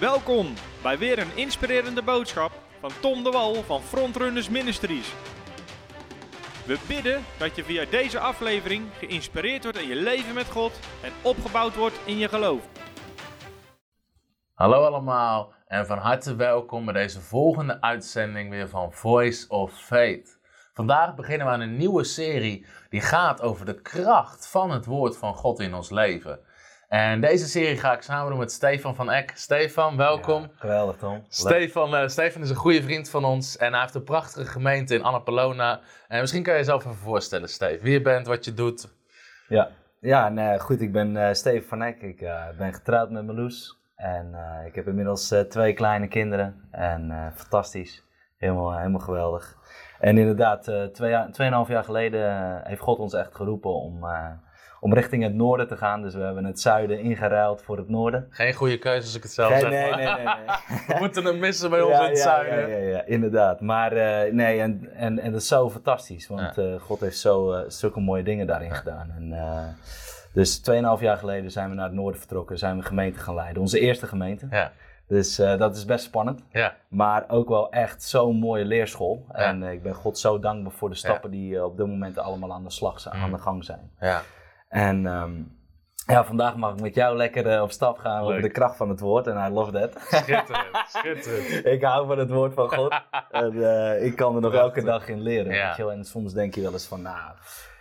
Welkom bij weer een inspirerende boodschap van Tom de Wal van Frontrunners Ministries. We bidden dat je via deze aflevering geïnspireerd wordt in je leven met God en opgebouwd wordt in je geloof. Hallo allemaal en van harte welkom bij deze volgende uitzending weer van Voice of Faith. Vandaag beginnen we aan een nieuwe serie die gaat over de kracht van het woord van God in ons leven. En deze serie ga ik samen doen met Stefan van Eck. Stefan, welkom. Ja, geweldig Tom. Stefan, uh, Stefan is een goede vriend van ons en hij heeft een prachtige gemeente in Annapolona. En misschien kan je jezelf even voorstellen, Steve, wie je bent, wat je doet. Ja, ja nee, goed, ik ben uh, Steven van Eck. Ik uh, ben getrouwd met Marloes en ik heb inmiddels twee kleine kinderen. En fantastisch, helemaal, helemaal geweldig. En inderdaad, twee, tweeënhalf jaar geleden heeft God ons echt geroepen om om richting het noorden te gaan. Dus we hebben het zuiden ingeruild voor het noorden. Geen goede keuze als ik het zelf zeg. Nee, nee, nee, nee. we moeten hem missen bij ons in het ja, zuiden. Ja, ja, ja, inderdaad. Maar uh, nee, en, en, en dat is zo fantastisch. Want uh, God heeft zo, uh, zulke mooie dingen daarin gedaan. En, dus 2,5 jaar geleden zijn we naar het noorden vertrokken. Zijn we gemeente gaan leiden. Onze eerste gemeente. Ja. Dus uh, dat is best spannend. Ja. Maar ook wel echt zo'n mooie leerschool. Ja. En uh, ik ben God zo dankbaar voor de stappen ja. die uh, op dit moment allemaal aan de slag zijn, mm. aan de gang zijn. En um, ja, vandaag mag ik met jou lekker op stap gaan Leuk. over de kracht van het woord. En I love that. Schitterend, schitterend. ik hou van het woord van God. en ik kan er nog elke dag in leren. Ja. Weet je wel? En soms denk je wel eens van, nou...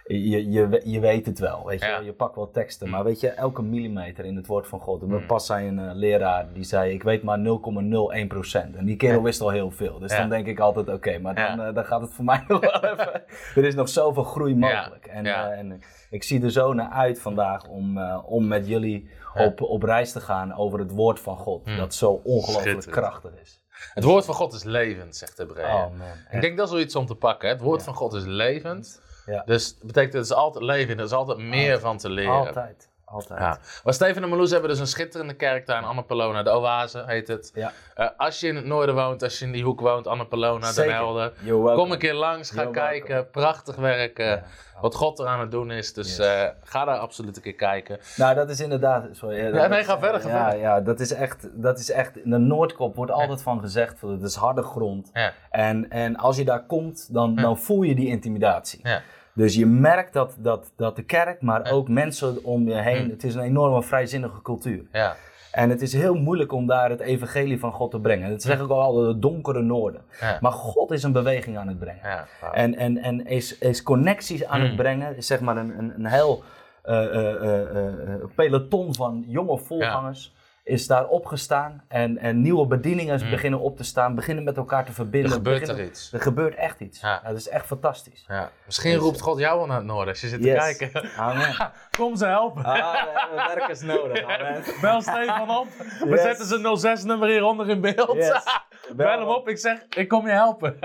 Je, je, je weet het wel, weet je Ja. wel. Je pakt wel teksten, Mm. maar weet je, elke millimeter in het woord van God. En Mm. pas zei een uh, leraar, die zei, ik weet maar 0,01%. En die kerel wist al heel veel. Dus Ja. dan denk ik altijd, oké, maar dan, uh, dan gaat het voor mij nog wel even. Er is nog zoveel groei mogelijk. En, uh, en ik zie er zo naar uit vandaag om, om met jullie op, op reis te gaan over het woord van God. Mm. Dat zo ongelooflijk krachtig is. Het woord van God is levend, zegt de Hebreeën. Oh. Ik denk dat is wel iets om te pakken. hè. Het woord van God is levend. Ja. Dus dat betekent dat is altijd leven. Er is altijd meer van te leren. Altijd. Altijd. Ja. Maar Steven en Marloes hebben dus een schitterende kerk daar in Annapolona. De Oase heet het. Ja. Eh, als je in het noorden woont, als je in die hoek woont, Annapolona, Den Zeker. Helder. You're welcome. Kom een keer langs, ga You're kijken. welcome. Prachtig werk. eh, Ja. Wat God er aan het doen is. Dus Yes. eh, ga daar absoluut een keer kijken. Nou, dat is inderdaad. Sorry, eh, Ja, dat nee, ga verder, ga ja, verder. Ja, dat is echt. Dat is echt in de Noordkop wordt altijd van gezegd: het is harde grond. En, en als je daar komt, dan, dan voel je die intimidatie. Ja. Dus je merkt dat, dat, dat de kerk, maar ook mensen om je heen. Hm. Het is een enorme vrijzinnige cultuur. Ja. En het is heel moeilijk om daar het evangelie van God te brengen. Dat zeg ik al altijd, het donkere noorden. Ja. Maar God is een beweging aan het brengen. Ja. En, en, en is, is connecties aan het brengen. Is zeg maar een, een, een heel eh, eh, eh, peloton van jonge voorgangers. Is daar opgestaan. En, en nieuwe bedieningen Hmm. beginnen op te staan. Beginnen met elkaar te verbinden. Er gebeurt beginnen- er iets. Er gebeurt echt iets. Ja. dat is echt fantastisch. Ja. Misschien Dus, roept God jou wel naar het noorden als je zit te kijken. Amen. Kom ze helpen. Ah, we hebben werkers nodig. Amen. Bel Stefan op. We Yes. zetten zijn 06-nummer hieronder in beeld. Yes. Bel hem op. Ik zeg, ik kom je helpen.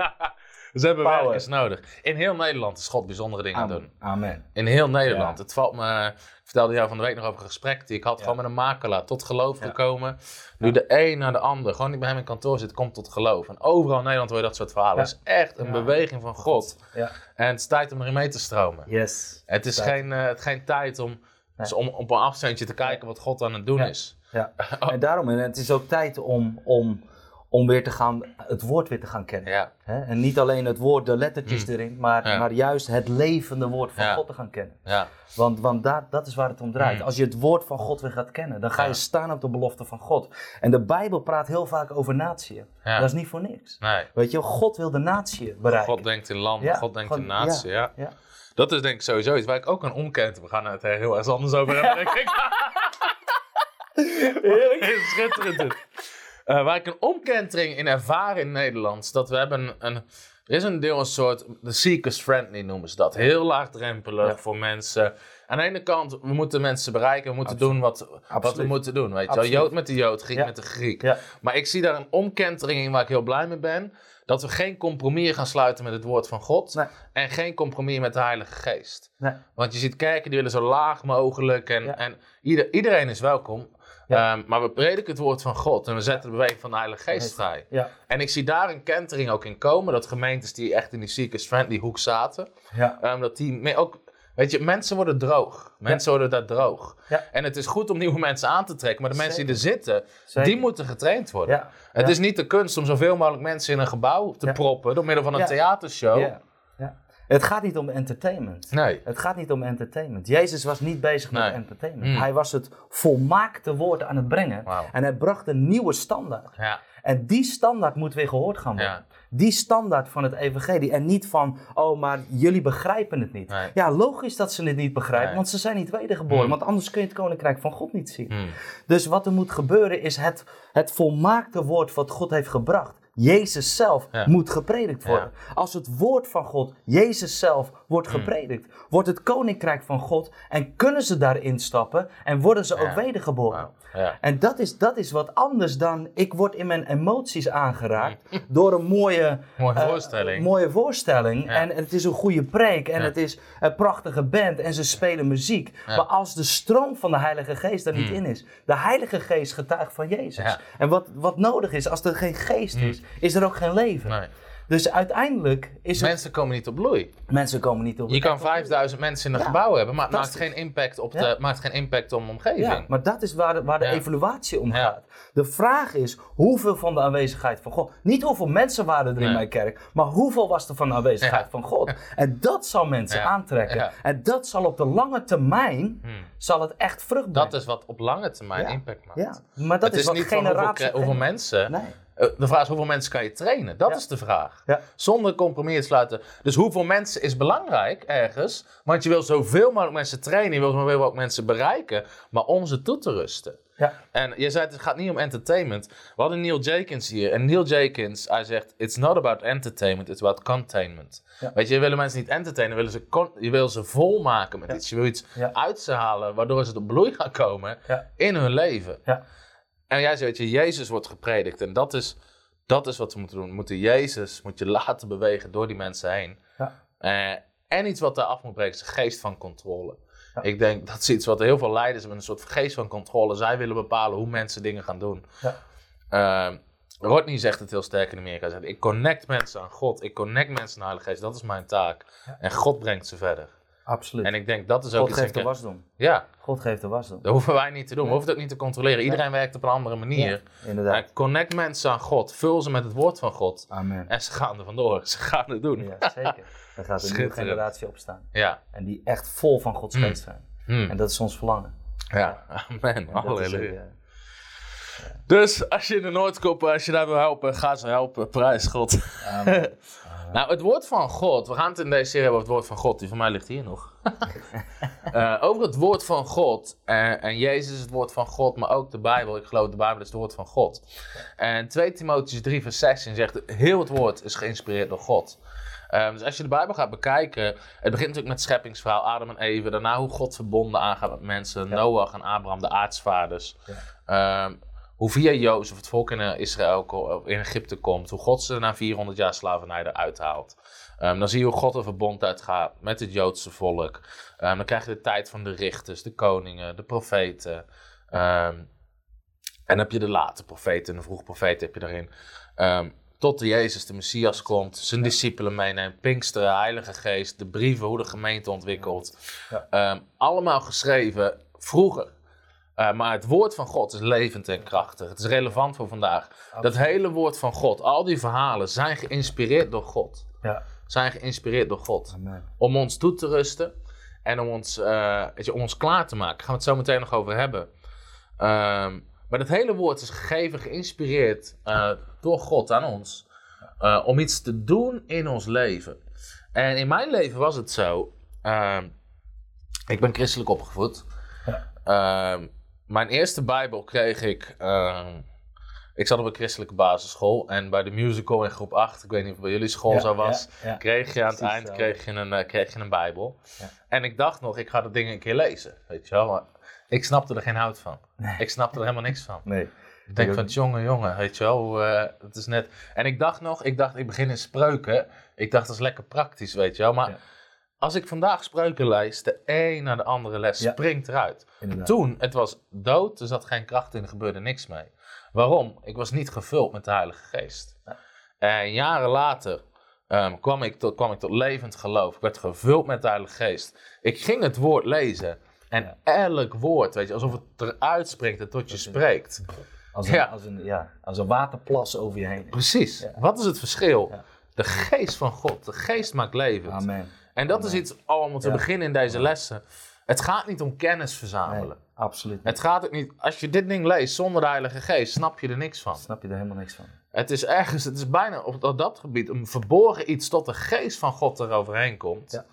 Ze hebben Power. werkers nodig. In heel Nederland is God bijzondere dingen aan doen. Amen. In heel Nederland. Ja. Het valt me... Ik vertelde jou van de week nog over een gesprek die ik had. Ja. Gewoon met een makelaar. Tot geloof Ja. gekomen. Nu de een naar de ander. Gewoon die bij hem in kantoor zit. Komt tot geloof. En overal in Nederland hoor je dat soort verhalen. Het is echt een beweging van God. Ja. En het is tijd om erin mee te stromen. Yes. Het is Tijd. geen, eh, het geen tijd om, dus om op een afstandje te kijken wat God aan het doen is. Ja. En daarom, en het is ook tijd om, om, om weer te gaan, het woord weer te gaan kennen. Ja. Hè? En niet alleen het woord, de lettertjes erin, maar. Ja. maar juist het levende woord van Ja. God te gaan kennen. Ja. Want, want daar, dat is waar het om draait. Mm. Als je het woord van God weer gaat kennen, dan ga je staan op de belofte van God. En de Bijbel praat heel vaak over natieën. Dat is niet voor niks. Nee. Weet je, God wil de natie bereiken. God denkt in landen, God denkt in natie. Ja. ja. Dat is denk ik sowieso iets waar ik ook een omkent. We gaan het er heel erg anders over hebben, denk ik. Heerlijk. Schitterend Eh, waar ik een omkentering in ervaar in Nederland, dat we hebben een... Er is een deel een soort, de seekers friendly noemen ze dat. Heel laagdrempelig Ja. voor mensen. Aan de ene kant, we moeten mensen bereiken, we moeten Absoluut. doen wat, wat we moeten doen. Weet je wel. Jood met de Jood, Griek Ja. met de Griek. Ja. Maar ik zie daar een omkentering in waar ik heel blij mee ben. Dat we geen compromis gaan sluiten met het woord van God. Nee. En geen compromis met de Heilige Geest. Nee. Want je ziet kerken die willen zo laag mogelijk. En, en ieder, iedereen is welkom. Ja. Ehm, maar we prediken het woord van God. En we zetten de beweging van de Heilige Geest vrij. Ja. En ik zie daar een kentering ook in komen. Dat gemeentes die echt in die seekers friendly hoek zaten. Ja. ehm, dat die mee ook Weet je, mensen worden droog. Mensen worden daar droog. En het is goed om nieuwe mensen aan te trekken, maar de mensen die er zitten, Zeker. die moeten getraind worden. Het is niet de kunst om zoveel mogelijk mensen in een gebouw te proppen door middel van een Ja. theatershow. Het gaat niet om entertainment. Nee. Het gaat niet om entertainment. Jezus was niet bezig Nee. met entertainment. Mm. Hij was het volmaakte woord aan het brengen. En hij bracht een nieuwe standaard. Ja. En die standaard moet weer gehoord gaan worden. Ja. Die standaard van het evangelie. En niet van, oh, maar jullie begrijpen het niet. Nee. Ja, logisch dat ze het niet begrijpen, Nee. want ze zijn niet wedergeboren. Mm. Want anders kun je het koninkrijk van God niet zien. Hmm. Dus wat er moet gebeuren is het, het volmaakte woord wat God heeft gebracht. Jezus zelf Ja. moet gepredikt worden. Als het woord van God, Jezus zelf, wordt Hmm. gepredikt, wordt het koninkrijk van God en kunnen ze daarin stappen en worden ze ook wedergeboren. En dat is, dat is wat anders dan ik word in mijn emoties aangeraakt door een mooie, Mooie eh, voorstelling. mooie voorstelling. En het is een goede preek en het is een prachtige band en ze spelen muziek. Hmm. Maar als de stroom van de Heilige Geest er niet in is, de Heilige Geest getuigt van Jezus. En wat, wat nodig is, als er geen geest is, is er ook geen leven. Nee. Dus uiteindelijk is het, Mensen komen niet op bloei. mensen komen niet op Je kan 5000 mensen in een Ja, gebouw hebben, maar het maakt geen impact op, Ja. de, maakt geen impact op de omgeving. Ja, maar dat is waar de, waar de evaluatie om gaat. De vraag is hoeveel van de aanwezigheid van God. Niet hoeveel mensen waren er in mijn kerk, maar hoeveel was er van de aanwezigheid van God. En dat zal mensen aantrekken. En dat zal op de lange termijn, Hmm. zal het echt vrucht brengen. Dat is wat op lange termijn impact maakt. ja, maar dat het is, is wat niet hoeveel, generatie... hoeveel mensen. Nee. Eh, de vraag is hoeveel mensen kan je trainen? Dat Ja. is de vraag. Ja. Zonder compromis te sluiten. Dus hoeveel mensen is belangrijk ergens? Want je wil zoveel mogelijk mensen trainen. Je wil zoveel ook mensen bereiken. Maar om ze toe te rusten. Ja. En je zei het gaat niet om entertainment. We hadden Neil Jakins hier. En Neil Jakins, hij zegt... It's not about entertainment, it's about containment. Ja. Weet je, je wil mensen niet entertainen. Willen ze je wil ze volmaken met Ja. iets. Je wil iets uit ze halen. Waardoor ze tot bloei gaan komen in hun leven. Ja. En jij zegt, je, Jezus wordt gepredikt. En dat is, dat is wat we moeten doen. We moeten Jezus moet je laten bewegen door die mensen heen. Ja. Eh, en iets wat daar af moet breken is de geest van controle. Ja. Ik denk dat is iets wat heel veel leiders met een soort geest van controle. Zij willen bepalen hoe mensen dingen gaan doen. Ja. Eh, Rodney zegt het heel sterk in Amerika. Zegt, ik connect mensen aan God. Ik connect mensen aan de Heilige Geest. Dat is mijn taak. En God brengt ze verder. Absoluut. En ik denk dat is ook God iets... geeft de wasdom. Ja, God geeft de wasdom. dat hoeven wij niet te doen. We hoeven het ook niet te controleren. Iedereen werkt op een andere manier. Ja, inderdaad. Connect mensen aan God. Vul ze met het woord van God. Amen. En ze gaan er vandoor. Ze gaan het doen. Ja, zeker. Er gaat een nieuwe generatie opstaan. Ja. En die echt vol van Gods Mm. geest zijn. Hmm. En dat is ons verlangen. Ja. Amen. Halleluja. Dus als je in de Noordkop, als je daar wil helpen, ga ze helpen. Prijs God. amen. Nou, het woord van God. We gaan het in deze serie hebben over het woord van God. Die van mij ligt hier nog. Eh, over het woord van God. Eh, en Jezus is het woord van God, maar ook de Bijbel. Ik geloof de Bijbel is het woord van God. En 2 Timotheüs 3 vers 16 zegt, heel het woord is geïnspireerd door God. Eh, dus als je de Bijbel gaat bekijken, het begint natuurlijk met het scheppingsverhaal, Adam en Eve. Daarna hoe God verbonden aangaat met mensen, Ja. Noach en Abraham, de aartsvaders. Ehm, hoe via Jozef het volk in eh, Israël, of in Egypte komt. Hoe God ze na 400 jaar slavernij eruit haalt. Ehm, dan zie je hoe God een verbond uitgaat met het Joodse volk. Ehm, dan krijg je de tijd van de richters, de koningen, de profeten. Ehm, en dan heb je de late profeten en de vroege profeten heb je daarin. Tot de Jezus, de Messias, komt, zijn discipelen meeneemt, Pinksteren, Heilige Geest, de brieven, hoe de gemeente ontwikkelt. Ja. Allemaal geschreven vroeger. Eh, maar het woord van God is levend en krachtig. Het is relevant voor vandaag. Dat hele woord van God, al die verhalen zijn geïnspireerd door God. Ja, Zijn geïnspireerd door God. amen. Om ons toe te rusten en om ons, weet je, om ons klaar te maken. Daar gaan we het zo meteen nog over hebben. Ehm, maar dat hele woord is gegeven, geïnspireerd eh, door God aan ons. om iets te doen in ons leven. En in mijn leven was het zo. ehm, ik ben christelijk opgevoed. Ehm, mijn eerste Bijbel kreeg ik. ehm, ik zat op een christelijke basisschool. En bij de musical in groep 8, ik weet niet of het bij jullie school Ja, zo was. ja, ja. Kreeg je aan het Precies eind zo. kreeg je een, eh, kreeg je een Bijbel. Ja. En ik dacht nog, ik ga dat ding een keer lezen. Weet je wel. Maar ik snapte er geen hout van. Nee. Ik snapte er helemaal niks van. Nee. Ik denk van, jongen, jongen, weet je wel, eh, het is net... En ik dacht nog, ik dacht, ik begin in spreuken. Ik dacht, dat is lekker praktisch, weet je wel. Maar. Als ik vandaag spreuken lees, de een naar de andere les Ja. springt eruit. Inderdaad. Toen, het was dood, er zat geen kracht in, er gebeurde niks mee. Waarom? Ik was niet gevuld met de Heilige Geest. En jaren later ehm, kwam, ik tot, kwam ik tot levend geloof. Ik werd gevuld met de Heilige Geest. Ik ging het woord lezen. En elk woord, weet je, alsof het eruit springt en tot je spreekt. Als een, Ja. als een, ja, als een waterplas over je heen. Precies. Wat is het verschil? De geest van God. De geest maakt levend. Amen. En dat is iets al om te beginnen in deze lessen. Het gaat niet om kennis verzamelen. Nee, absoluut niet. Het gaat ook niet, als je dit ding leest zonder de Heilige Geest, snap je er niks van. Snap je er helemaal niks van. Het is ergens, het is bijna op, dat gebied een verborgen iets tot de geest van God eroverheen komt. Ja.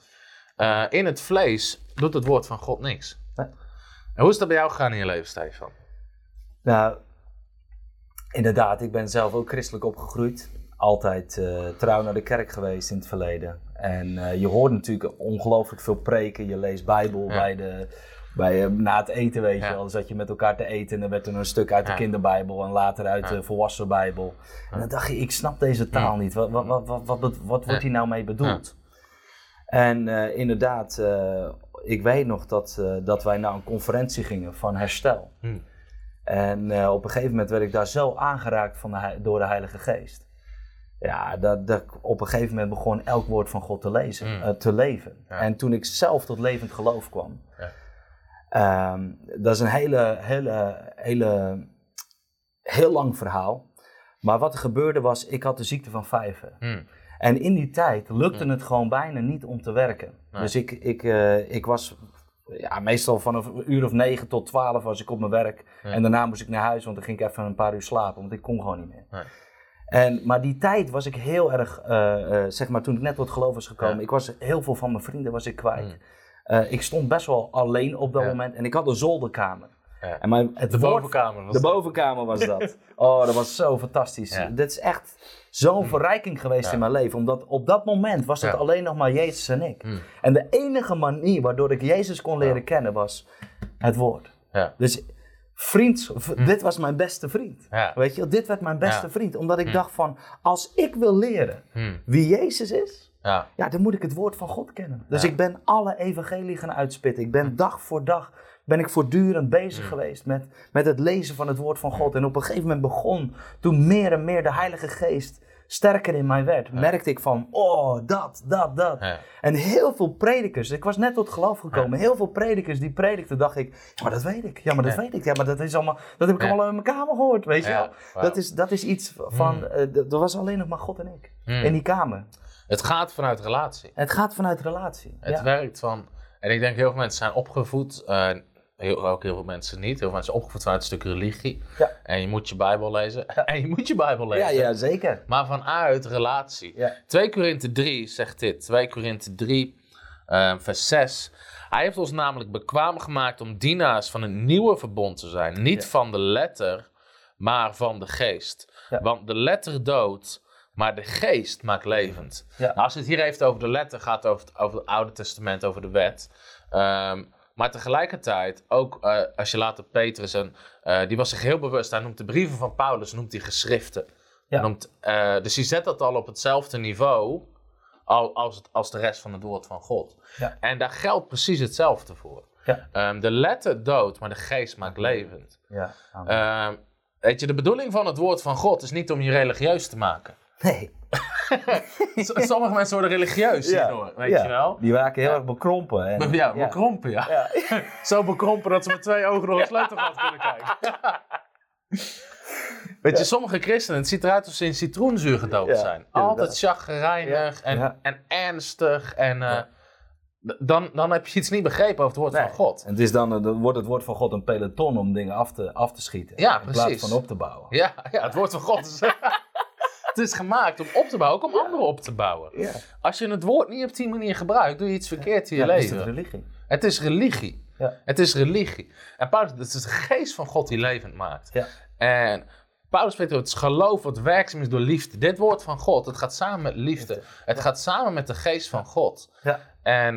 Eh, in het vlees doet het woord van God niks. Nee. En hoe is dat bij jou gegaan in je leven, Stefan? Nou, inderdaad, ik ben zelf ook christelijk opgegroeid. Altijd eh, trouw naar de kerk geweest in het verleden. En eh, je hoort natuurlijk ongelooflijk veel preken. Je leest Bijbel Ja. bij de, bij, eh, na het eten, weet je wel. Dan zat je met elkaar te eten en dan werd er een stuk uit de Ja. kinderbijbel en later uit de volwassen Bijbel. En dan dacht je, ik snap deze taal niet. Wat, wat, wat, wat, wat, wat wordt hier nou mee bedoeld? En eh, inderdaad, ik weet nog dat, dat wij naar een conferentie gingen van herstel. Hm. En op een gegeven moment werd ik daar zo aangeraakt van de, door de Heilige Geest. Ja, dat, dat ik op een gegeven moment begon elk woord van God te lezen, Mm. eh, te leven. Ja. En toen ik zelf tot levend geloof kwam. Ja. Ehm, dat is een hele, hele, hele, heel lang verhaal. Maar wat er gebeurde was, ik had de ziekte van vijven. Hm. En in die tijd lukte het gewoon bijna niet om te werken. Nee. Dus ik, ik, eh, ik was ja, meestal van een uur of negen tot twaalf was ik op mijn werk. En daarna moest ik naar huis, want dan ging ik even een paar uur slapen, want ik kon gewoon niet meer. Nee. En, maar die tijd was ik heel erg, eh, eh, zeg maar, toen ik net tot geloof was gekomen, Ja. ik was heel veel van mijn vrienden was ik kwijt. Mm. Eh, ik stond best wel alleen op dat Ja. moment en ik had een zolderkamer. Ja. En mijn, het De woord- bovenkamer was de dat. bovenkamer was dat. Oh, dat was zo fantastisch. Ja. Dit is echt zo'n verrijking geweest Ja. in mijn leven. Omdat op dat moment was het Ja. alleen nog maar Jezus en ik. Mm. En de enige manier waardoor ik Jezus kon leren Ja. kennen was het woord. Ja. Dus vriend, v- dit was mijn beste vriend. Hm. Ja. Weet je, dit werd mijn beste Ja. vriend. Omdat ik Mm. dacht van, als ik wil leren Hm. wie Jezus is, Ja. ja, dan moet ik het woord van God kennen. Dus ik ben alle evangelie gaan uitspitten. Ik ben dag voor dag ben ik voortdurend bezig geweest met, met het lezen van het woord van God. En op een gegeven moment begon, toen meer en meer de Heilige Geest sterker in mij werd, merkte ik van, oh, dat, dat, dat. Ja. En heel veel predikers, ik was net tot geloof gekomen, heel veel predikers die predikten, dacht ik, ja, maar dat weet ik, ja, maar dat weet ik, ja, maar dat is allemaal, dat heb ik allemaal in mijn kamer gehoord, weet je wel. Dat, is, dat is iets van, Mm. eh, er was alleen nog maar God en ik, Hm. in die kamer. Het gaat vanuit relatie. Het gaat vanuit relatie. Het werkt van. En ik denk heel veel mensen zijn opgevoed. eh, heel, ook heel veel mensen niet. Heel veel mensen opgevoed vanuit een stuk religie. Ja. En je moet je Bijbel lezen. En je moet je Bijbel lezen. ja, ja, zeker. Maar vanuit relatie. Ja. 2 Korinthe 3 zegt dit. 2 Korinthe 3, eh, vers 6. Hij heeft ons namelijk bekwaam gemaakt om dienaars van een nieuwe verbond te zijn. Niet Ja. van de letter, maar van de geest. Want de letter doodt, maar de geest maakt levend. Nou, als het hier heeft over de letter, gaat het over het, over het Oude Testament, over de wet. Ehm, maar tegelijkertijd, ook eh, als je later Petrus, en, eh, die was zich heel bewust, hij noemt de brieven van Paulus, noemt hij geschriften. Ja. Noemt, eh, dus hij zet dat al op hetzelfde niveau al, als, het, als de rest van het woord van God. Ja. En daar geldt precies hetzelfde voor. Ja. Ehm, de letter doodt, maar de geest maakt levend. Ehm, weet je, de bedoeling van het woord van God is niet om je religieus te maken. nee. Sommige mensen worden religieus hierdoor, weet ja. je wel? Die waren heel erg bekrompen. En, Ja, bekrompen, ja. Ja. Zo bekrompen dat ze met twee ogen door een sleutelgat kunnen kijken. Weet je, sommige christenen, het ziet eruit alsof ze in citroenzuur gedoopt Ja, zijn. Altijd chagrijnig en, Ja. en ernstig. En eh, dan, dan heb je iets niet begrepen over het woord Nee. van God. En het is dan, eh, dan wordt het woord van God een peloton om dingen af te, af te schieten. Ja, In plaats van op te bouwen. Ja, ja het woord van God is... het is gemaakt om op te bouwen, ook om anderen op te bouwen. Ja. Als je het woord niet op die manier gebruikt, doe je iets verkeerd in je is leven. het religie? Het is religie. Het is religie. En Paulus, het is de geest van God die levend maakt. Ja. En Paulus spreekt over het geloof wat werkzaam is door liefde. Dit woord van God, het gaat samen met liefde. Het gaat samen met de geest van God. Ja. En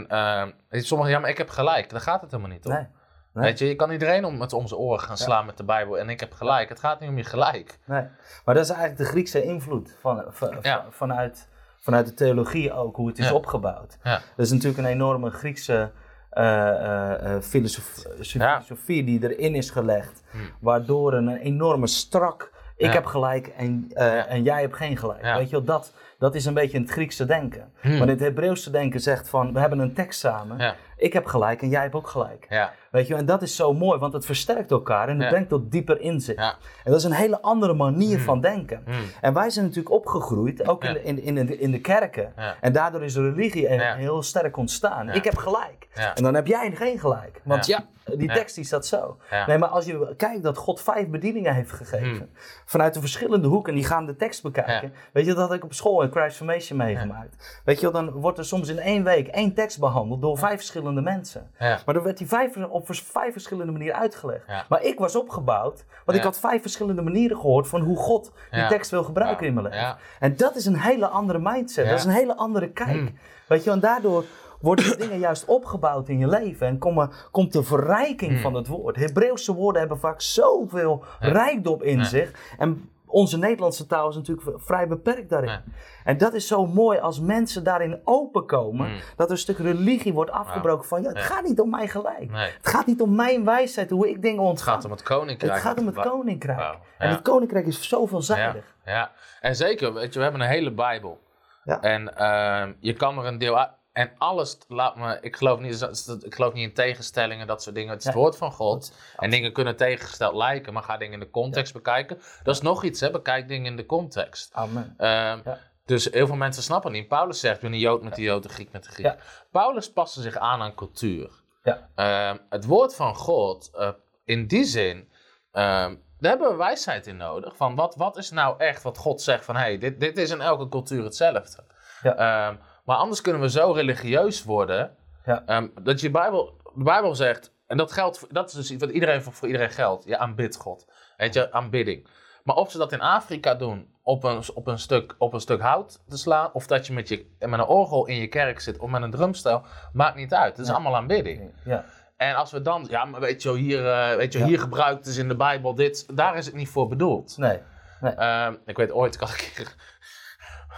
je, sommigen, ja, maar ik heb gelijk. Daar gaat het helemaal niet om. Nee. Nee. Weet je, je kan iedereen om, met om zijn oren gaan slaan met de Bijbel en ik heb gelijk. Het gaat niet om je gelijk. nee. Maar dat is eigenlijk de Griekse invloed van, van- Ja. vanuit, vanuit de theologie ook, hoe het is Ja. opgebouwd. Ja. Dat is natuurlijk een enorme Griekse eh, eh, eh, filosof- filosofie die erin is gelegd. Hmm. Waardoor een enorme strak Ik heb gelijk en, en jij hebt geen gelijk. Weet je wel, dat, dat is een beetje het Griekse denken. Hmm. Maar het Hebreeuwse denken zegt van, we hebben een tekst samen. Ja. Ik heb gelijk en jij hebt ook gelijk. Ja. Weet je, en dat is zo mooi, want het versterkt elkaar en het brengt tot dieper inzicht. En dat is een hele andere manier van denken. Hmm. En wij zijn natuurlijk opgegroeid, ook in, de, in, in, de, in de kerken. En daardoor is de religie heel sterk ontstaan. Ik heb gelijk. En dan heb jij geen gelijk. Want Ja. die tekst die staat zo. Ja. Nee, maar als je kijkt dat God vijf bedieningen heeft gegeven. Vanuit de verschillende hoeken. Die gaan de tekst bekijken. Weet je, dat had ik op school in Christformation meegemaakt. Weet je, wel, dan wordt er soms in één week één tekst behandeld door vijf verschillende mensen. Ja. Maar dan werd die vijf, op vijf verschillende manieren uitgelegd. Ja. Maar ik was opgebouwd, want ik had vijf verschillende manieren gehoord van hoe God die tekst wil gebruiken in mijn leven. En dat is een hele andere mindset, dat is een hele andere kijk. Mm. Weet je, en daardoor worden de dingen juist opgebouwd in je leven en komen, komt de verrijking Mm. van het woord. Hebreeuwse woorden hebben vaak zoveel Ja. rijkdom in Ja. zich. En onze Nederlandse taal is natuurlijk vrij beperkt daarin. Ja. En dat is zo mooi als mensen daarin openkomen, Mm. dat er een stuk religie wordt afgebroken van, ja, het Ja. gaat niet om mijn gelijk. Nee. Het gaat niet om mijn wijsheid, hoe ik dingen Het ontga. gaat om het koninkrijk. Het gaat om het koninkrijk. En het koninkrijk is zo Ja, veelzijdig. ja, en zeker, weet je, we hebben een hele Bijbel. Ja. En ehm, je kan er een deel uit. En alles, laat me, ik geloof niet, ik geloof niet in tegenstellingen, dat soort dingen. Het is het woord van God. En dingen kunnen tegengesteld lijken, maar ga dingen in de context bekijken. Dat is nog iets, hè? bekijk dingen in de context. Amen. Ehm, Ja. Dus heel veel mensen snappen niet. Paulus zegt, doe een Jood met de Jood, een Griek met de Griek. Paulus paste zich aan aan cultuur. Ja. Ehm, het woord van God, eh, in die zin, ehm, daar hebben we wijsheid in nodig. Van wat, wat is nou echt wat God zegt van, hey, dit, dit is in elke cultuur hetzelfde. Ja. Maar anders kunnen we zo religieus worden, Ja. ehm, dat je Bijbel, de Bijbel zegt, en dat, geldt, dat is dus iets wat iedereen, voor, voor iedereen geldt. Je aanbidt God. Weet je, aanbidding. Maar of ze dat in Afrika doen, op een, op een, stuk, op een stuk hout te slaan, of dat je met, je met een orgel in je kerk zit of met een drumstel, maakt niet uit. Het is allemaal aanbidding. Ja. En als we dan, ja, maar weet je, hier, eh, weet je, Ja. hier gebruikt is in de Bijbel dit, daar is het niet voor bedoeld. Nee. Ehm, ik weet ooit, ik had een keer,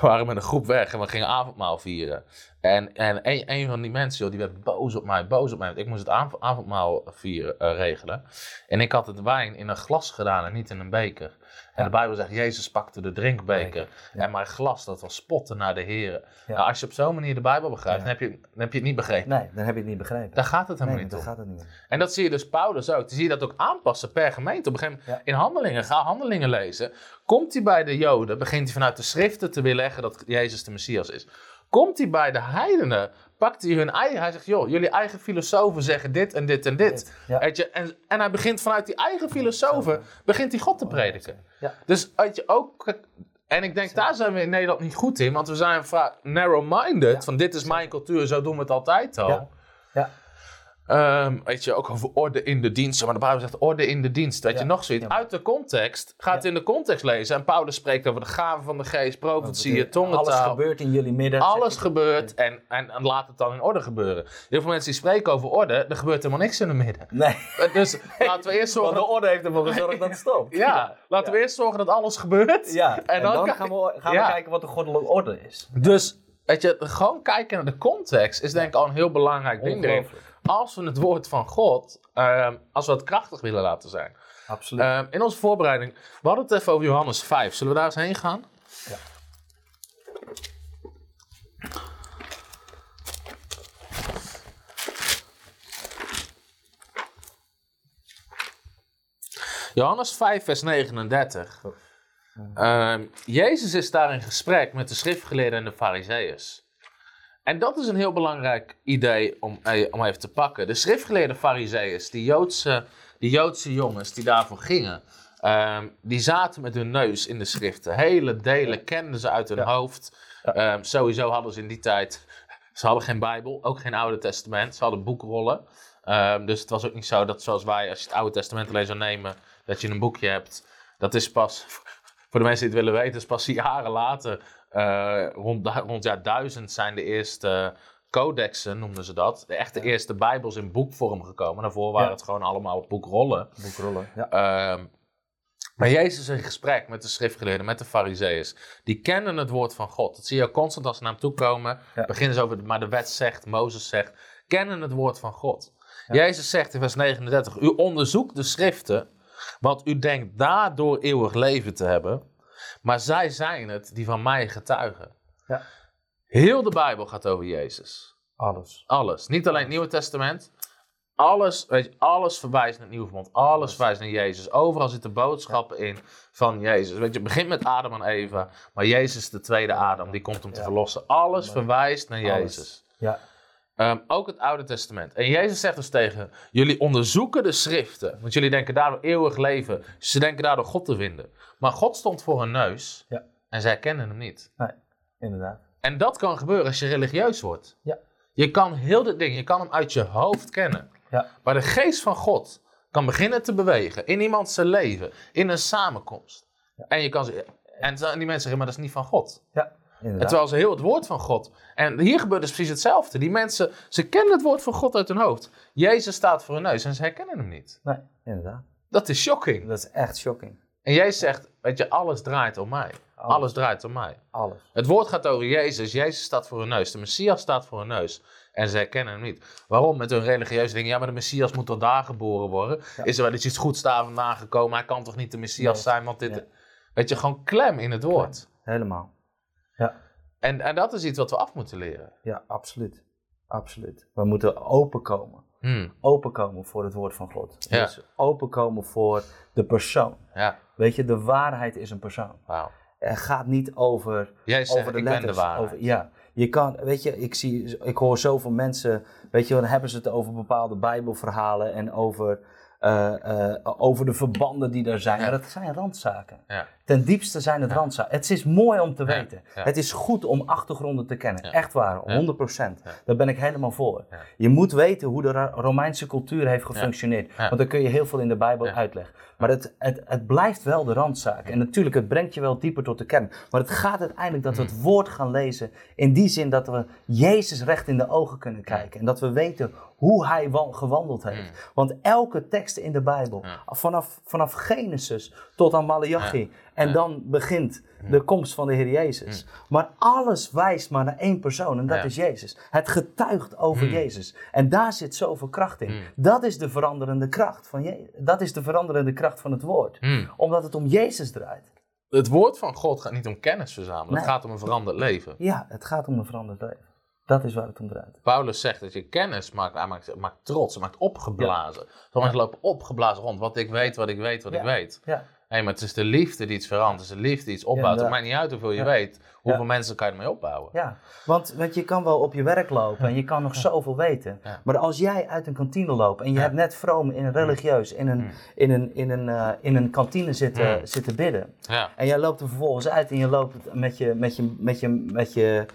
we waren met een groep weg en we gingen avondmaal vieren. En, en een, een van die mensen, joh, die werd boos op mij, boos op mij. Want ik moest het av- avondmaal vieren, eh, regelen. En ik had het wijn in een glas gedaan en niet in een beker. En de Bijbel zegt, Jezus pakte de drinkbeker. En mijn glas, dat was spotten naar de Heren. Nou, als je op zo'n manier de Bijbel begrijpt, dan, heb je, dan heb je het niet begrepen. nee, dan heb je het niet begrepen. Daar gaat het helemaal nee, niet om. gaat het niet. En dat zie je dus Paulus ook. Dan zie je dat ook aanpassen per gemeente. Op een gegeven moment in handelingen, ga handelingen lezen. Komt hij bij de Joden, begint hij vanuit de schriften te weerleggen dat Jezus de Messias is. Komt hij bij de heidenen, pakt hij hun eigen... Hij zegt, joh, jullie eigen filosofen zeggen dit en dit en dit. Dit, ja. Weet je, en, en hij begint vanuit die eigen filosofen, begint hij God te prediken. Ja. Dus weet je ook... En ik denk, daar zijn we in Nederland niet goed in. Want we zijn vaak narrow-minded. Van dit is mijn cultuur, zo doen we het altijd al. Ja. Ehm, weet je, ook over orde in de dienst. Maar de Bijbel zegt orde in de dienst. Weet Ja. je, nog zoiets. Ja. Uit de context. Ga het Ja. in de context lezen. En Paulus spreekt over de gaven van de geest, profetieën, tongentaal. Alles gebeurt in jullie midden. Alles gebeurt en, en, en laat het dan in orde gebeuren. Heel veel mensen die spreken over orde, er gebeurt helemaal niks in het midden. Nee, Eh, Dus laten we eerst zorgen want de orde heeft ervoor gezorgd dat het stopt. ja, laten we eerst zorgen dat alles gebeurt. Ja, en, dan, gaan, we, gaan we kijken wat de goddelijke orde is. Dus, weet je, gewoon kijken naar de context is denk ik al een heel belangrijk ding. Als we het woord van God, ehm, als we het krachtig willen laten zijn. Absoluut. Ehm, in onze voorbereiding, we hadden het even over Johannes 5. Zullen we daar eens heen gaan? Ja. Johannes 5, vers 39. Ehm, Jezus is daar in gesprek met de schriftgeleerden en de fariseeërs. En dat is een heel belangrijk idee om, eh, om even te pakken. De schriftgeleerde fariseeërs, die Joodse, die Joodse jongens die daarvoor gingen, ehm, die zaten met hun neus in de schriften. Hele delen kenden ze uit hun Ja. hoofd. Ehm, sowieso hadden ze in die tijd, ze hadden geen Bijbel, ook geen Oude Testament. Ze hadden boekrollen. Ehm, dus het was ook niet zo dat zoals wij, als je het Oude Testament alleen zou nemen, dat je een boekje hebt. Dat is pas, voor de mensen die het willen weten, is pas jaren later, rond, rond jaar 1000 zijn de eerste codexen, noemden ze dat. De echte eerste bijbels in boekvorm gekomen. Daarvoor waren Ja. het gewoon allemaal boekrollen. Boekrollen. Ja. Ehm, maar Jezus is in gesprek met de schriftgeleerden, met de fariseeërs. Die kennen het woord van God. Dat zie je constant als ze naar hem toe komen. Ja. Beginnen ze over, maar de wet zegt, Mozes zegt, kennen het woord van God. Jezus zegt in vers 39, u onderzoekt de schriften, Want u denkt daardoor eeuwig leven te hebben. Maar zij zijn het die van mij getuigen. Ja. Heel de Bijbel gaat over Jezus. Alles. Alles. Niet alleen het Nieuwe Testament. Alles, weet je, alles verwijst naar het Nieuwe Verbond. Alles verwijst naar Jezus. Overal zitten boodschappen in van Jezus. Weet je, het begint met Adam en Eva. Maar Jezus is de tweede Adam. Die komt om te Ja. verlossen. Alles verwijst naar Alles. Jezus. Ja. Ehm, ook het Oude Testament. En Jezus zegt dus tegen jullie onderzoeken de schriften. Want jullie denken daardoor eeuwig leven. Ze denken daardoor God te vinden. Maar God stond voor hun neus. Ja. En zij kennen hem niet. Nee, inderdaad. En dat kan gebeuren als je religieus wordt. Ja. Je kan heel dit ding, je kan hem uit je hoofd kennen. Ja. Maar de geest van God kan beginnen te bewegen in iemands zijn leven, in een samenkomst. En je kan en die mensen zeggen, maar dat is niet van God. Ja, En terwijl ze heel het woord van God. En hier gebeurt dus precies hetzelfde. Die mensen, ze kennen het woord van God uit hun hoofd. Jezus staat voor hun neus en ze herkennen hem niet. Nee, inderdaad. Dat is shocking. Dat is echt shocking. En Jezus zegt, weet je, alles draait om mij. Alles. Alles draait om mij. Alles. Het woord gaat over Jezus. Jezus staat voor hun neus. De Messias staat voor hun neus. En ze herkennen hem niet. Waarom? Met hun religieuze dingen. Ja, maar de Messias moet toch daar geboren worden? Ja. Is er wel iets goeds daar vandaan gekomen? Hij kan toch niet de Messias Nee. zijn? Want dit... Ja. Weet je, gewoon klem in het woord. Helemaal. Ja. En, en dat is iets wat we af moeten leren. Ja, absoluut. Absoluut. We moeten openkomen. Hmm, Openkomen voor het woord van God. Ja. Dus openkomen voor de persoon. Ja, Weet je, de waarheid is een persoon. wauw. Het gaat niet over, Jij zegt, over de ik ben de letters. waarheid. over- ja, je kan, weet je, ik, zie, ik hoor zoveel mensen, weet je, dan hebben ze het over bepaalde Bijbelverhalen en over, eh, eh, over de verbanden die er zijn. Ja. Maar dat zijn randzaken. Ja. Ten diepste zijn het randzaken. Het is mooi om te weten. Het is goed om achtergronden te kennen. Echt waar, 100%. Ja. Daar ben ik helemaal voor. Je moet weten hoe de Romeinse cultuur heeft gefunctioneerd. Want dan kun je heel veel in de Bijbel uitleggen. Maar het, het, het blijft wel de randzaak. En natuurlijk, het brengt je wel dieper tot de kern. Maar het gaat uiteindelijk dat we het woord gaan lezen. In die zin dat we Jezus recht in de ogen kunnen kijken. En dat we weten hoe hij wa- gewandeld heeft. Want elke tekst in de Bijbel. Ja. vanaf, vanaf Genesis tot aan Malachi. En dan begint de komst van de Heer Jezus. Maar alles wijst maar naar één persoon en dat is Jezus. Het getuigt over Mm. Jezus. En daar zit zoveel kracht in. Mm. Dat is de veranderende kracht van Je Dat is de veranderende kracht van het woord. Hmm. Omdat het om Jezus draait. Het woord van God gaat niet om kennis verzamelen. Nee. Het gaat om een veranderd leven. Ja, het gaat om een veranderd leven. Dat is waar het om draait. Paulus zegt dat je kennis maakt, hij maakt, maakt trots, maakt opgeblazen. Sommige mensen lopen opgeblazen rond. Wat ik weet, wat ik weet, wat Ja. ik weet. Hé, maar het is de liefde die iets verandert. Het is de liefde die iets opbouwt. het maakt niet uit hoeveel je Ja. weet. Hoeveel Ja. mensen kan je ermee opbouwen? ja. Want, want je kan wel op je werk lopen en je kan nog zoveel weten. Maar als jij uit een kantine loopt en je hebt net vroom in een religieus in een, in een, in een, eh, in een kantine zitten, zitten bidden. Ja. En jij loopt er vervolgens uit en je loopt met je, met je, met je, met je, met je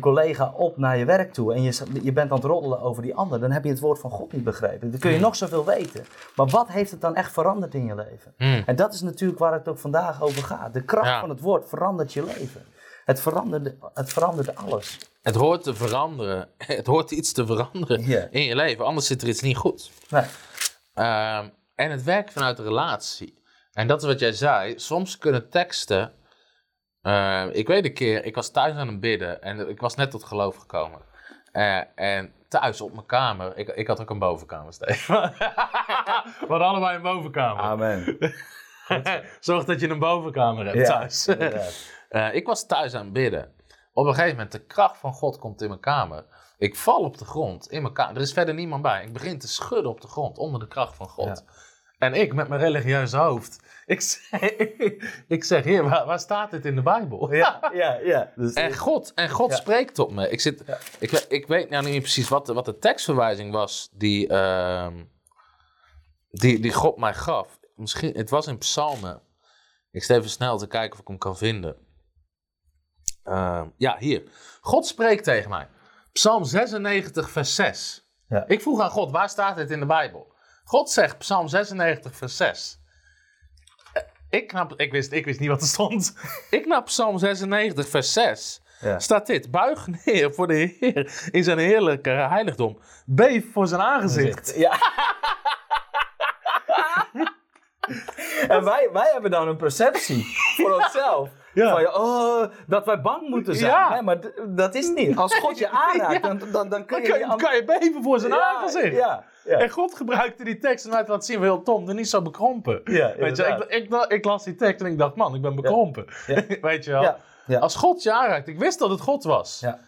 collega op naar je werk toe. En je, je bent aan het roddelen over die ander. Dan heb je het woord van God niet begrepen. Dan kun je nog zoveel weten. Maar wat heeft het dan echt veranderd in je leven? Hmm. En dat is natuurlijk waar het ook vandaag over gaat. De kracht Ja. van het woord verandert je leven. Het veranderde, het veranderde alles. Het hoort te veranderen. Het hoort iets te veranderen in je leven. Anders zit er iets niet goed. Nee. Ehm, en het werkt vanuit de relatie. En dat is wat jij zei. Soms kunnen teksten. Eh, ik weet een keer, ik was thuis aan het bidden en ik was net tot geloof gekomen. Eh, en thuis op mijn kamer, ik, ik had ook een bovenkamer, Steven. We hadden allebei een bovenkamer. Amen. Zorg dat je een bovenkamer hebt Ja, thuis. Eh, ik was thuis aan het bidden. Op een gegeven moment, de kracht van God komt in mijn kamer. Ik val op de grond in mijn kamer. Er is verder niemand bij. Ik begin te schudden op de grond onder de kracht van God. En ik met mijn religieuze hoofd. Ik zeg, ik zeg heer, waar, waar staat dit in de Bijbel? Ja, ja, ja. Dus, En God, en God Ja. spreekt tot me. Ik, zit, Ja. ik, ik weet nou niet precies wat de, wat de tekstverwijzing was die, ehm, die, die God mij gaf. Misschien, het was in Psalmen. Ik sta even snel te kijken of ik hem kan vinden. Ehm, ja, hier. God spreekt tegen mij. Psalm 96, vers 6. Ja. Ik vroeg aan God, waar staat dit in de Bijbel? God zegt, Psalm 96, vers 6. Eh, Ik, knap, ik, wist, ik wist niet wat er stond. ik naar Psalm 96, vers 6 ja. staat dit. Buig neer voor de Heer in zijn heerlijke heiligdom. Beef voor zijn aangezicht. Ja. en wij, wij hebben dan een perceptie voor onszelf. Ja. Van, oh, dat wij bang moeten zijn. Ja. Nee, maar dat is niet. Als God je aanraakt, dan, dan, dan kun Dan je... kan je, kan je beven voor zijn aangezicht. Ja, ja. En God gebruikte die tekst om uit te laten zien, heel Tom, er niet zo bekrompen. Weet je, ik, ik, ik las die tekst en ik dacht, man, ik ben bekrompen. Weet je wel? Als God je aanraakt, ik wist dat het God was. Ja.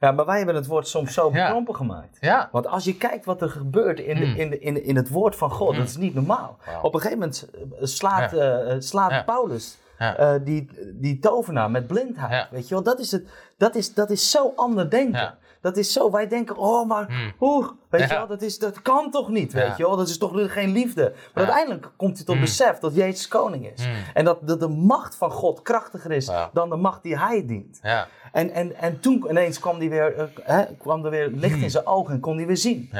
Ja, maar wij hebben het woord soms zo Ja. bekrompen gemaakt. Ja. Want als je kijkt wat er gebeurt in, de, Mm. in, de, in, in het woord van God, Mm. dat is niet normaal. Op een gegeven moment eh, slaat, eh, slaat Ja. Paulus Ja. eh, die, die tovenaar met blindheid. Ja. Weet je wel, dat is, het, dat is, dat is zo ander denken. Ja. Dat is zo, wij denken, oh maar, Mm. oeh, weet je wel, dat, is, dat kan toch niet, weet je wel. Dat is toch geen liefde. Maar uiteindelijk komt hij tot Mm. besef dat Jezus koning is. Mm. En dat, dat de macht van God krachtiger is dan de macht die hij dient. Ja. En, en, en toen ineens kwam, die weer, eh, hè, kwam er weer licht Hmm. in zijn ogen en kon hij weer zien.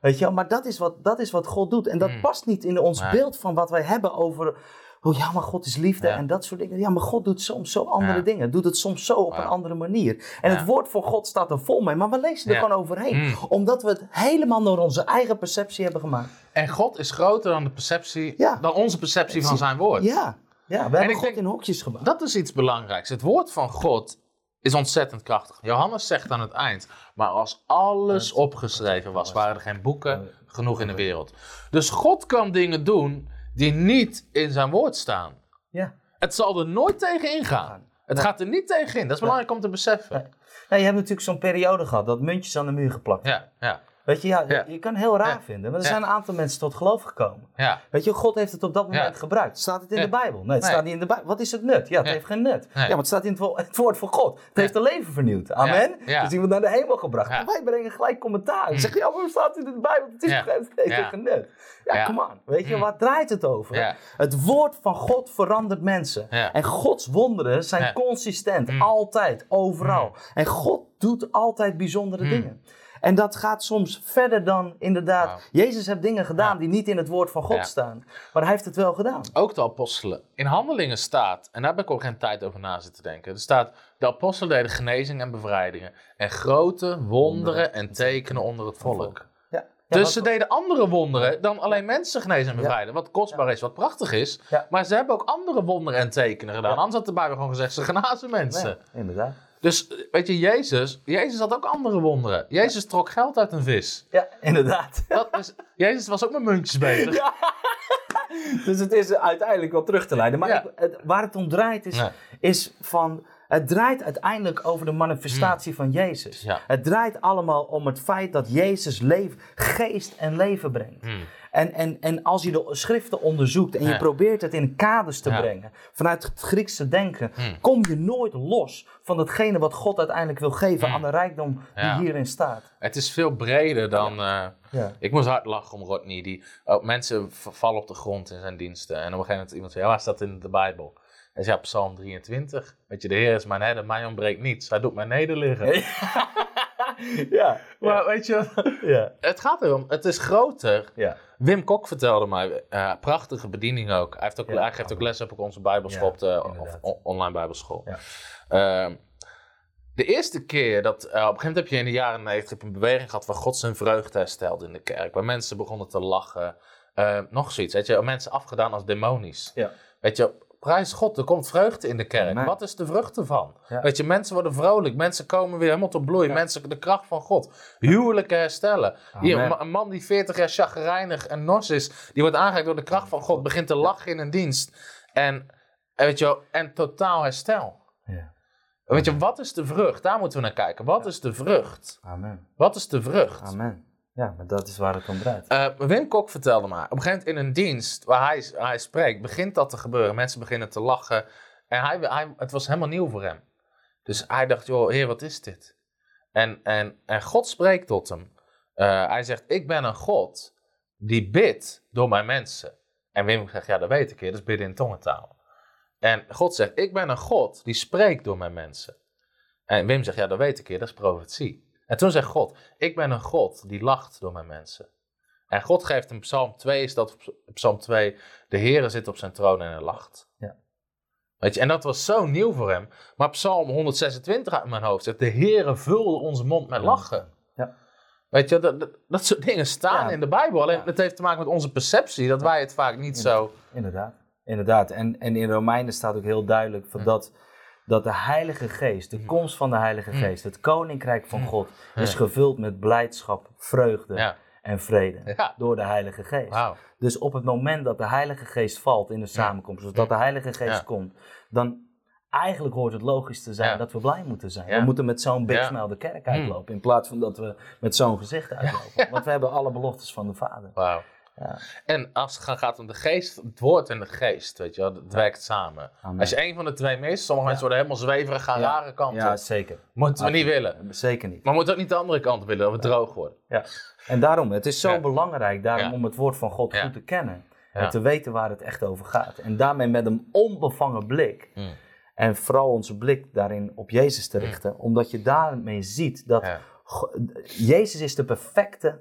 Weet je wel? Maar dat is, wat, dat is wat God doet. En dat Hmm. past niet in ons beeld van wat wij hebben over... Oh ja, maar God is liefde Ja. en dat soort dingen. Ja, maar God doet soms zo andere Ja. dingen. Doet het soms zo op een andere manier. En Ja. het woord van God staat er vol mee. Maar we lezen er gewoon overheen. Hmm. Omdat we het helemaal door onze eigen perceptie hebben gemaakt. En God is groter dan de perceptie, dan onze perceptie van zijn woord. Ja, ja we hebben God denk- in hokjes gemaakt. Dat is iets belangrijks. Het woord van God is ontzettend krachtig. Johannes zegt aan het eind, maar als alles opgeschreven was, waren er geen boeken genoeg in de wereld. Dus God kan dingen doen die niet in zijn woord staan. Ja. Het zal er nooit tegen ingaan. Het Nee. gaat er niet tegen in. Dat is belangrijk om te beseffen. Nee. Nou, je hebt natuurlijk zo'n periode gehad dat muntjes aan de muur geplakt Ja, ja, Weet je, ja, Ja. je kan heel raar vinden, maar er zijn een aantal mensen tot geloof gekomen. ja. Weet je, God heeft het op dat moment gebruikt. Staat het in de Bijbel? Nee, het Nee. staat niet in de Bijbel. Wat is het nut? Ja, het heeft geen nut. Nee. Ja, maar het staat in het, wo- het woord van God. Het heeft een leven vernieuwd. Amen. Dus wordt naar de hemel gebracht. Wij brengen gelijk commentaar. Dan Mm. zeg je, ja, maar wat staat in de Bijbel? Het, is het heeft geen nut. Ja, come on. Weet je, Mm. waar draait het over? Het woord van God verandert mensen. En Gods wonderen zijn consistent. Mm. Altijd, overal. En God doet altijd bijzondere dingen. En dat gaat soms verder dan inderdaad. Jezus heeft dingen gedaan Ja. die niet in het woord van God Ja. staan. Maar hij heeft het wel gedaan. Ook de apostelen. In handelingen staat, en daar heb ik ook geen tijd over na zitten denken. Er staat, de apostelen deden genezingen en bevrijdingen. En grote wonderen en tekenen onder het volk. Ja. dus ze deden andere wonderen dan alleen mensen genezen en bevrijden. Wat kostbaar is, wat prachtig is. Maar ze hebben ook andere wonderen en tekenen gedaan. Anders had de Bijbel gewoon gezegd, ze genazen mensen. Ja, inderdaad. Dus weet je, Jezus, Jezus had ook andere wonderen. Jezus trok geld uit een vis. Ja, inderdaad. Dat is, Jezus was ook met muntjes bezig. Ja. dus het is uiteindelijk wel terug te leiden. Maar Ja. ik- het- waar het om draait is, Ja. is van... Het draait uiteindelijk over de manifestatie van Jezus. Ja. Het draait allemaal om het feit dat Jezus leven, geest en leven brengt. En, en, en als je de schriften onderzoekt en je probeert het in kaders te brengen, vanuit het Griekse denken, Hmm. kom je nooit los van datgene wat God uiteindelijk wil geven Hmm. aan de rijkdom die hierin staat. Het is veel breder dan... eh, Ja. Ik moest hard lachen om Rodney. Die, oh, mensen vallen op de grond in zijn diensten. En op een gegeven moment iemand zei, ja, waar staat dat in de Bijbel? Hij zei, ja, Psalm 23. Weet je, de Heer is mijn herder, mij ontbreekt niets. Hij doet mij nederliggen. ja, Maar weet je, ja, het gaat erom, het is groter. ja. Wim Kok vertelde mij, eh, prachtige bediening ook. Hij, heeft ook, Ja. hij geeft ook les op onze bijbelschool, Ja, op de inderdaad. of, online bijbelschool. Ja. Ehm, de eerste keer dat, eh, op een gegeven moment heb je in de jaren 90 een beweging gehad waar God zijn vreugde herstelde in de kerk. Waar mensen begonnen te lachen. Eh, nog zoiets, weet je, mensen afgedaan als demonisch. Ja. Weet je, prijs God, er komt vreugde in de kerk. Amen. Wat is de vrucht ervan? Ja. Weet je, mensen worden vrolijk, mensen komen weer helemaal tot bloei. Ja. Mensen, de kracht van God. Huwelijken herstellen. Hier, een ma- een man die 40 jaar chagrijnig en nors is, die wordt aangeraakt door de kracht van God, begint te lachen in een dienst. En, weet je en totaal herstel. Ja. Weet je, wat is de vrucht? Daar moeten we naar kijken. Wat is de vrucht? Amen. Wat is de vrucht? Amen. Ja, maar dat is waar het om draait. Eh, Wim Kok vertelde me, op een gegeven moment in een dienst waar hij, hij spreekt, begint dat te gebeuren. Mensen beginnen te lachen. En hij, hij, het was helemaal nieuw voor hem. Dus hij dacht, joh, heer, wat is dit? En, en, en God spreekt tot hem. Eh, hij zegt, ik ben een God die bidt door mijn mensen. En Wim zegt, ja, dat weet ik, heer, dat is bidden in tongentaal. En God zegt, ik ben een God die spreekt door mijn mensen. En Wim zegt, ja, dat weet ik, heer, dat is profetie. En toen zegt God, ik ben een God die lacht door mijn mensen. En God geeft in Psalm 2, is dat Psalm 2, de Heere zit op zijn troon en hij lacht. Ja. Weet je, en dat was zo nieuw voor hem. Maar Psalm 126 uit mijn hoofd zegt, de Heere vulde onze mond met lachen. Ja. Weet je, dat, dat, dat soort dingen staan Ja. in de Bijbel. Alleen het heeft te maken met onze perceptie, dat wij het vaak niet zo... Inderdaad. Inderdaad. En, en in Romeinen staat ook heel duidelijk van Hm. dat dat de Heilige Geest, de komst van de Heilige Geest, het Koninkrijk van God, is gevuld met blijdschap, vreugde Ja. en vrede Ja. door de Heilige Geest. Dus op het moment dat de Heilige Geest valt in de samenkomst, dus dat de Heilige Geest komt, dan eigenlijk hoort het logisch te zijn dat we blij moeten zijn. We moeten met zo'n big smile de kerk uitlopen, in plaats van dat we met zo'n gezicht uitlopen. Want we hebben alle beloftes van de Vader. Ja. En als het gaat om de geest, het woord en de geest, weet je wel, het werkt samen. Amen. Als je een van de twee mist, sommige mensen worden helemaal zweverig, gaan rare kanten. Ja, zeker. Moeten we niet willen. Zeker niet. Maar we moeten ook niet de andere kant willen, dat we droog worden. Ja. En daarom, het is zo belangrijk daarom om het woord van God goed te kennen. En te weten waar het echt over gaat. En daarmee met een onbevangen blik. Mm. En vooral onze blik daarin op Jezus te richten. Omdat je daarmee ziet dat Ja. Jezus is de perfecte,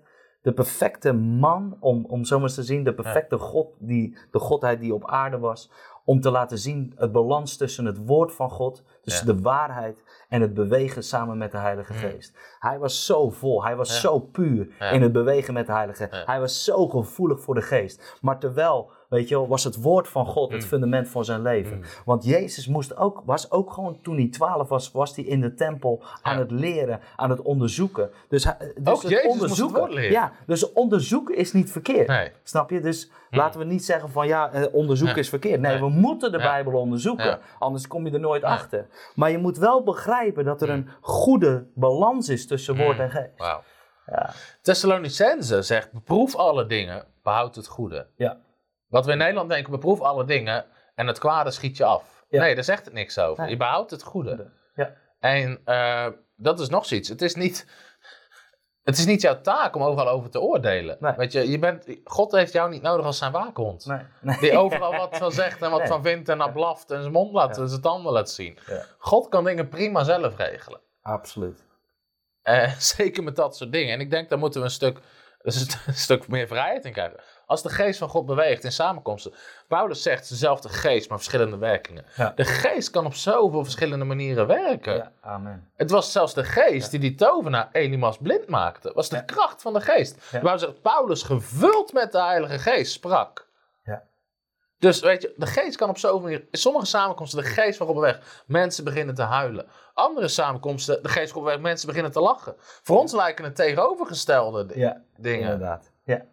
de perfecte man, om, om zo maar eens te zien, de perfecte God, die, de Godheid die op aarde was. Om te laten zien het balans tussen het woord van God, tussen Ja. de waarheid en het bewegen samen met de Heilige Geest. Hij was zo vol, hij was Ja. zo puur in het bewegen met de Heilige. Hij was zo gevoelig voor de Geest. Maar terwijl, weet je wel, was het woord van God Mm. het fundament van zijn leven. Want Jezus moest ook, was ook gewoon, toen hij twaalf was, was hij in de tempel aan Ja. het leren, aan het onderzoeken. Dus, dus Ook Jezus moest het woord leren. Ja, dus onderzoeken is niet verkeerd. Nee. Snap je? Dus laten we niet zeggen van ja, eh, onderzoeken Ja. is verkeerd. Nee, Nee. we moeten de. Bijbel onderzoeken. Anders kom je er nooit achter. Maar je moet wel begrijpen dat er een goede balans is tussen woord Mm. en geest. Wauw. Ja. Thessalonicense zegt, beproef alle dingen, behoud het goede. Ja. Wat we in Nederland denken, beproef alle dingen en het kwade schiet je af. Ja. Nee, daar zegt het niks over. Nee. Je behoudt het goede. Ja. En eh, dat is nog zoiets. Het is niet... Het is niet jouw taak om overal over te oordelen. Nee. Weet je, je bent, God heeft jou niet nodig als zijn waakhond. Nee. nee. Die overal wat van zegt en wat van vindt en naar blaft en zijn mond laat, Ja. zijn tanden laat zien. Ja. God kan dingen prima zelf regelen. Absoluut. Eh, zeker met dat soort dingen. En ik denk, daar moeten we een stuk, een stuk meer vrijheid in krijgen. Als de geest van God beweegt in samenkomsten. Paulus zegt dezelfde geest, maar verschillende werkingen. Ja. De geest kan op zoveel verschillende manieren werken. Ja, amen. Het was zelfs de geest die die tovenaar Elimas blind maakte. Het was de kracht van de geest. Paulus zegt, Paulus gevuld met de heilige geest sprak. Dus weet je, de geest kan op zoveel manieren. In sommige samenkomsten, de geest van God beweegt. Mensen beginnen te huilen. Andere samenkomsten, de geest van God beweegt. Mensen beginnen te lachen. Voor ons lijken het tegenovergestelde Ja, dingen. inderdaad. Ja.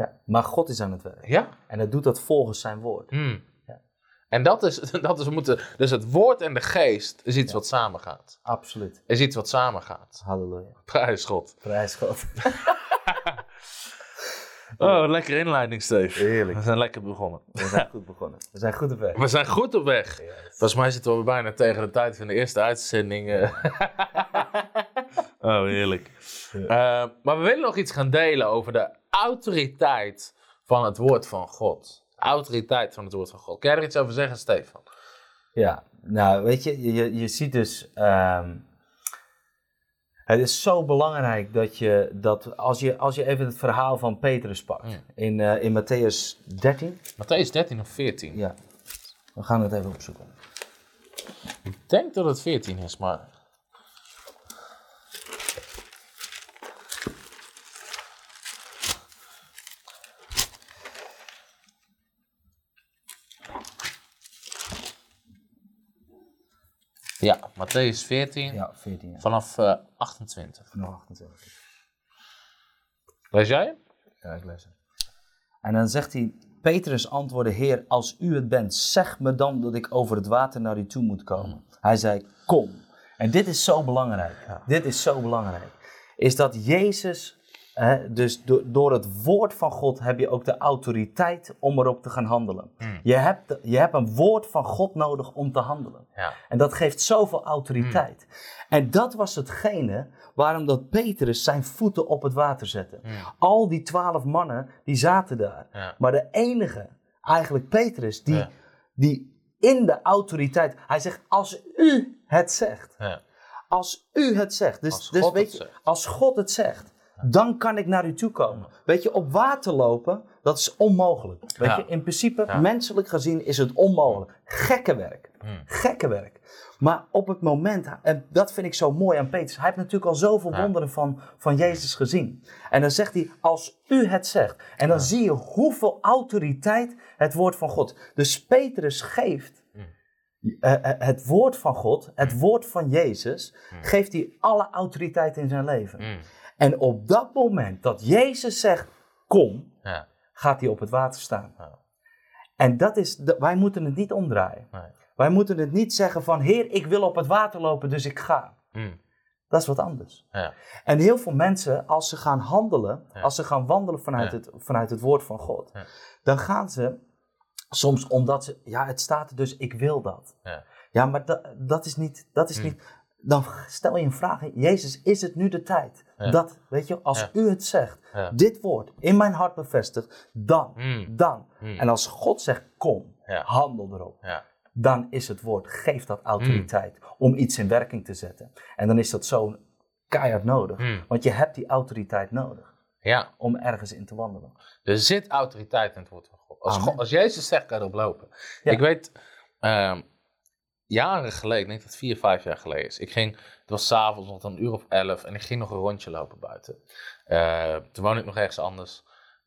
Ja. Maar God is aan het werk. Ja. En hij doet dat volgens zijn woord. Hmm. Ja. En dat is, dat is, we moeten, dus het woord en de geest is iets wat samengaat. Absoluut. Is iets wat samengaat. Halleluja. Prijs God. Prijs God. Oh, lekker inleiding, Steve. Heerlijk. We zijn lekker begonnen. We zijn goed begonnen. We zijn goed op weg. We zijn goed op weg. Volgens mij zitten we bijna tegen de tijd van de eerste uitzending. eh. Oh, heerlijk. Eh, maar we willen nog iets gaan delen over de autoriteit van het woord van God. Autoriteit van het woord van God. Kan jij er iets over zeggen, Stefan? Ja, nou weet je, je, je ziet dus. ehm, het is zo belangrijk dat je, dat als je, als je even het verhaal van Petrus pakt. In, eh, in Matthäus 13. Matthäus 13 of 14? Ja, we gaan het even opzoeken. Ik denk dat het 14 is, maar... Ja, Matthäus 14, Ja, 14. Ja. vanaf eh 28. Nog 28. Lees jij? Ja, ik lees het. En dan zegt hij, Petrus antwoordde, Heer, als u het bent, zeg me dan dat ik over het water naar u toe moet komen. Hij zei, kom. En dit is zo belangrijk. Dit is zo belangrijk. Is dat Jezus, hè, dus do- door het woord van God heb je ook de autoriteit om erop te gaan handelen. Je, hebt, de- je hebt een woord van God nodig om te handelen. Ja. En dat geeft zoveel autoriteit. En dat was hetgene waarom dat Petrus zijn voeten op het water zette. Al die twaalf mannen, die zaten daar. Ja. Maar de enige, eigenlijk Petrus, die, Ja. die in de autoriteit... Hij zegt, als u het zegt. Ja. Als u het zegt. Dus, Als dus weet je, zegt. als God het zegt, dan kan ik naar u toe komen. Weet je, op water lopen, dat is onmogelijk. Weet je, in principe, menselijk gezien, is het onmogelijk. Gekke werk. Hmm. Gekke werk. Maar op het moment, en dat vind ik zo mooi aan Petrus, hij heeft natuurlijk al zoveel wonderen van, van Jezus gezien. En dan zegt hij, als u het zegt. En dan zie je hoeveel autoriteit het woord van God. Dus Petrus geeft Hmm. eh, eh, het woord van God, het woord van Jezus, Hmm. geeft hij alle autoriteit in zijn leven. En op dat moment dat Jezus zegt, kom, Ja. gaat hij op het water staan. Ja. En dat is, wij moeten het niet omdraaien. Nee. Wij moeten het niet zeggen van, Heer, ik wil op het water lopen, dus ik ga. Mm. Dat is wat anders. Ja. En heel veel mensen, als ze gaan handelen, als ze gaan wandelen vanuit, het, vanuit het woord van God, dan gaan ze soms omdat ze, ja, het staat er dus, ik wil dat. Ja. Ja, maar da- dat is niet, dat is Hmm. niet, dan stel je een vraag, Jezus, is het nu de tijd? Ja. Dat, weet je, als Ja. u het zegt, Ja. dit woord in mijn hart bevestigt, dan, Mm. dan. Mm. En als God zegt, kom, handel erop Ja. dan is het woord, geeft dat autoriteit om iets in werking te zetten. En dan is dat zo keihard nodig, want je hebt die autoriteit nodig ja. om ergens in te wandelen. Er zit autoriteit in het woord van God. Als. God, als Jezus zegt, kan je erop lopen. Ik weet, ehm, jaren geleden, ik denk dat het vier, vijf jaar geleden is. Ik ging, het was s'avonds, nog een uur of elf, en ik ging nog een rondje lopen buiten. Eh, toen woonde ik nog ergens anders.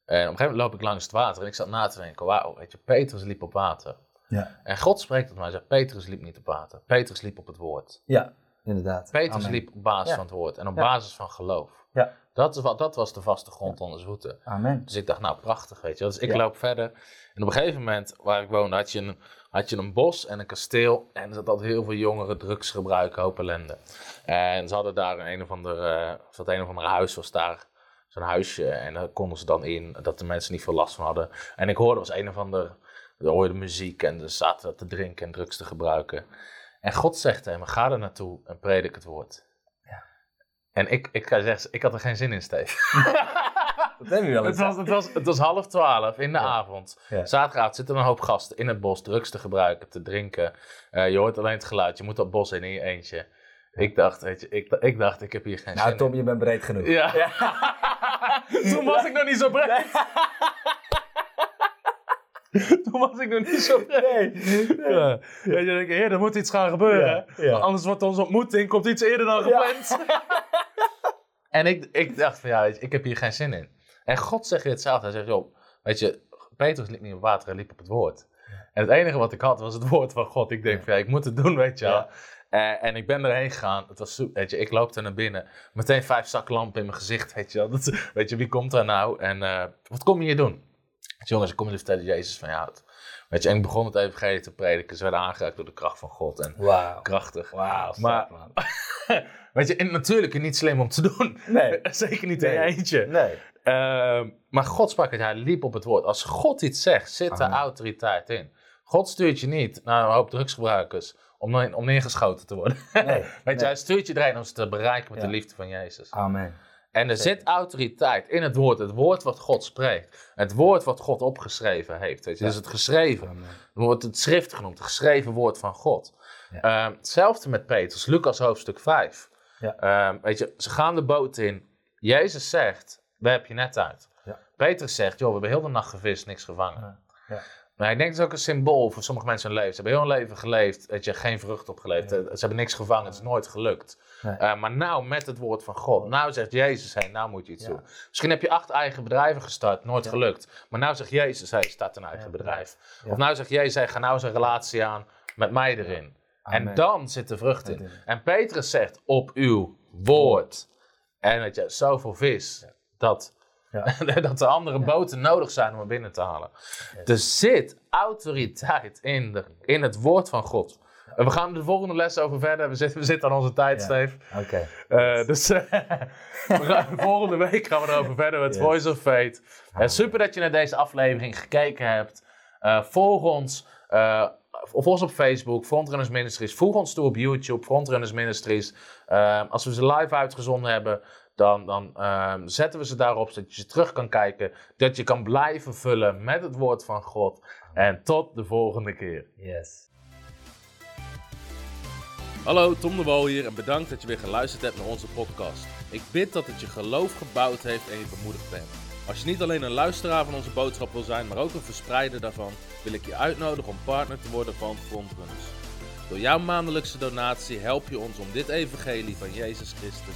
En op een gegeven moment loop ik langs het water en ik zat na te denken, wauw, weet je, Petrus liep op water. Ja, En God spreekt tot mij en zegt, Petrus liep niet op water. Petrus liep op het woord. ja inderdaad. Petrus liep op basis Ja. van het woord en op Ja. basis van geloof. Ja. Dat, wat, dat was de vaste grond onder zijn voeten. Amen. Dus ik dacht, nou prachtig, weet je. Dus ik loop verder. En op een gegeven moment, waar ik woonde, had je een, had je een bos en een kasteel. En er zat altijd heel veel jongeren drugs gebruiken, hoop ellende. En ze hadden daar een of ander, eh zat een of ander huis, was daar zo'n huisje. En daar konden ze dan in, dat de mensen niet veel last van hadden. En ik hoorde, was een of ander, we hoorden muziek en ze zaten te drinken en drugs te gebruiken. En God zegt tegen me, ga er naartoe en predik het woord. En ik, ik, ga zeggen, ik had er geen zin in, Steve. Dat heb je wel Het was, het, was, het was half twaalf in de Ja. avond. Ja. Zaterdagavond zitten een hoop gasten in het bos drugs te gebruiken, te drinken. Eh, je hoort alleen het geluid, je moet dat bos in in je eentje. Ik dacht, weet je, ik, ik dacht, ik heb hier geen Nou zin Tom, je bent breed genoeg. in. Ja. Toen was ik nog niet zo breed. Toen was ik nog niet zo breed. Ja. Ja, je denkt, er moet iets gaan gebeuren. Ja. Anders wordt onze ontmoeting komt iets eerder dan gepland. en ik, ik dacht van, ja, weet je, ik heb hier geen zin in. En God zegt weer hetzelfde. Hij zegt, joh, weet je, Petrus liep niet op water, hij liep op het woord. En het enige wat ik had was het woord van God. Ik denk van, ja, ik moet het doen, weet je wel. Eh, en ik ben erheen gegaan. Het was soep, weet je, ik loopte naar binnen. Meteen vijf zaklampen in mijn gezicht, weet je wel. Dat, weet je, wie komt er nou? En eh, wat kom je hier doen? Je, jongens, ik kom jullie vertellen Jezus van, ja, het- weet je. En ik begon het evangelie te prediken. Ze werden aangeraakt door de kracht van God. En Wauw. krachtig. Wauw, Maar-. Weet je, en natuurlijk niet slim om te doen. Nee. Zeker niet in Nee. je eentje. Nee. Ehm, maar God sprak het, hij liep op het woord. Als God iets zegt, zit er autoriteit in. God stuurt je niet naar een hoop drugsgebruikers om, om neergeschoten te worden. Nee. Weet je, hij stuurt je erheen om ze te bereiken met Ja. de liefde van Jezus. Amen. En er zit autoriteit in het woord. Het woord wat God spreekt. Het woord wat God opgeschreven heeft. Weet je. Ja. Dus het geschreven. Dan wordt het schrift genoemd. Het geschreven woord van God. Ja. Ehm, hetzelfde met Petrus. Lucas hoofdstuk 5. Ja. Ehm, weet je, ze gaan de boot in. Jezus zegt, waar heb je net uit? Ja. Petrus zegt, joh, we hebben heel de nacht gevist, niks gevangen. Maar ik denk dat is ook een symbool voor sommige mensen hun leven. Ze hebben heel hun leven geleefd, weet je, geen vrucht opgeleverd. Ja. Eh, Ze hebben niks gevangen, het is nooit gelukt. Nee. Eh, maar nou met het woord van God. Nou zegt Jezus, hey, nou moet je iets Ja. doen. Misschien heb je acht eigen bedrijven gestart, nooit Ja. gelukt. Maar nou zegt Jezus, hey, start een eigen bedrijf. Of nou zegt Jezus, hey, ga nou eens een relatie aan met mij erin. En dan zit de vrucht in. En Petrus zegt, op uw woord. En weet je, zoveel vis, dat, Ja. dat er andere boten nodig zijn om er binnen te halen. Er zit autoriteit in, de, in het woord van God. En we gaan de volgende les over verder. We zitten, we zitten aan onze tijd, Ja. Steve. Oké. Eh, dus we gaan- volgende week gaan we erover verder met Yes. Voice of Fate. Super dat je naar deze aflevering gekeken hebt. Eh, volg ons. eh, volg ons op Facebook, Frontrunners Ministries. Voeg ons toe op YouTube, Frontrunners Ministries. Als we ze live uitgezonden hebben, dan, dan eh, zetten we ze daarop, zodat je ze terug kan kijken. Dat je kan blijven vullen met het woord van God. En tot de volgende keer. Yes. Hallo, Tom de Wol hier en bedankt dat je weer geluisterd hebt naar onze podcast. Ik bid dat het je geloof gebouwd heeft en je bemoedigd bent. Als je niet alleen een luisteraar van onze boodschap wil zijn, maar ook een verspreider daarvan, wil ik je uitnodigen om partner te worden van Frontrunners. Door jouw maandelijkse donatie help je ons om dit evangelie van Jezus Christus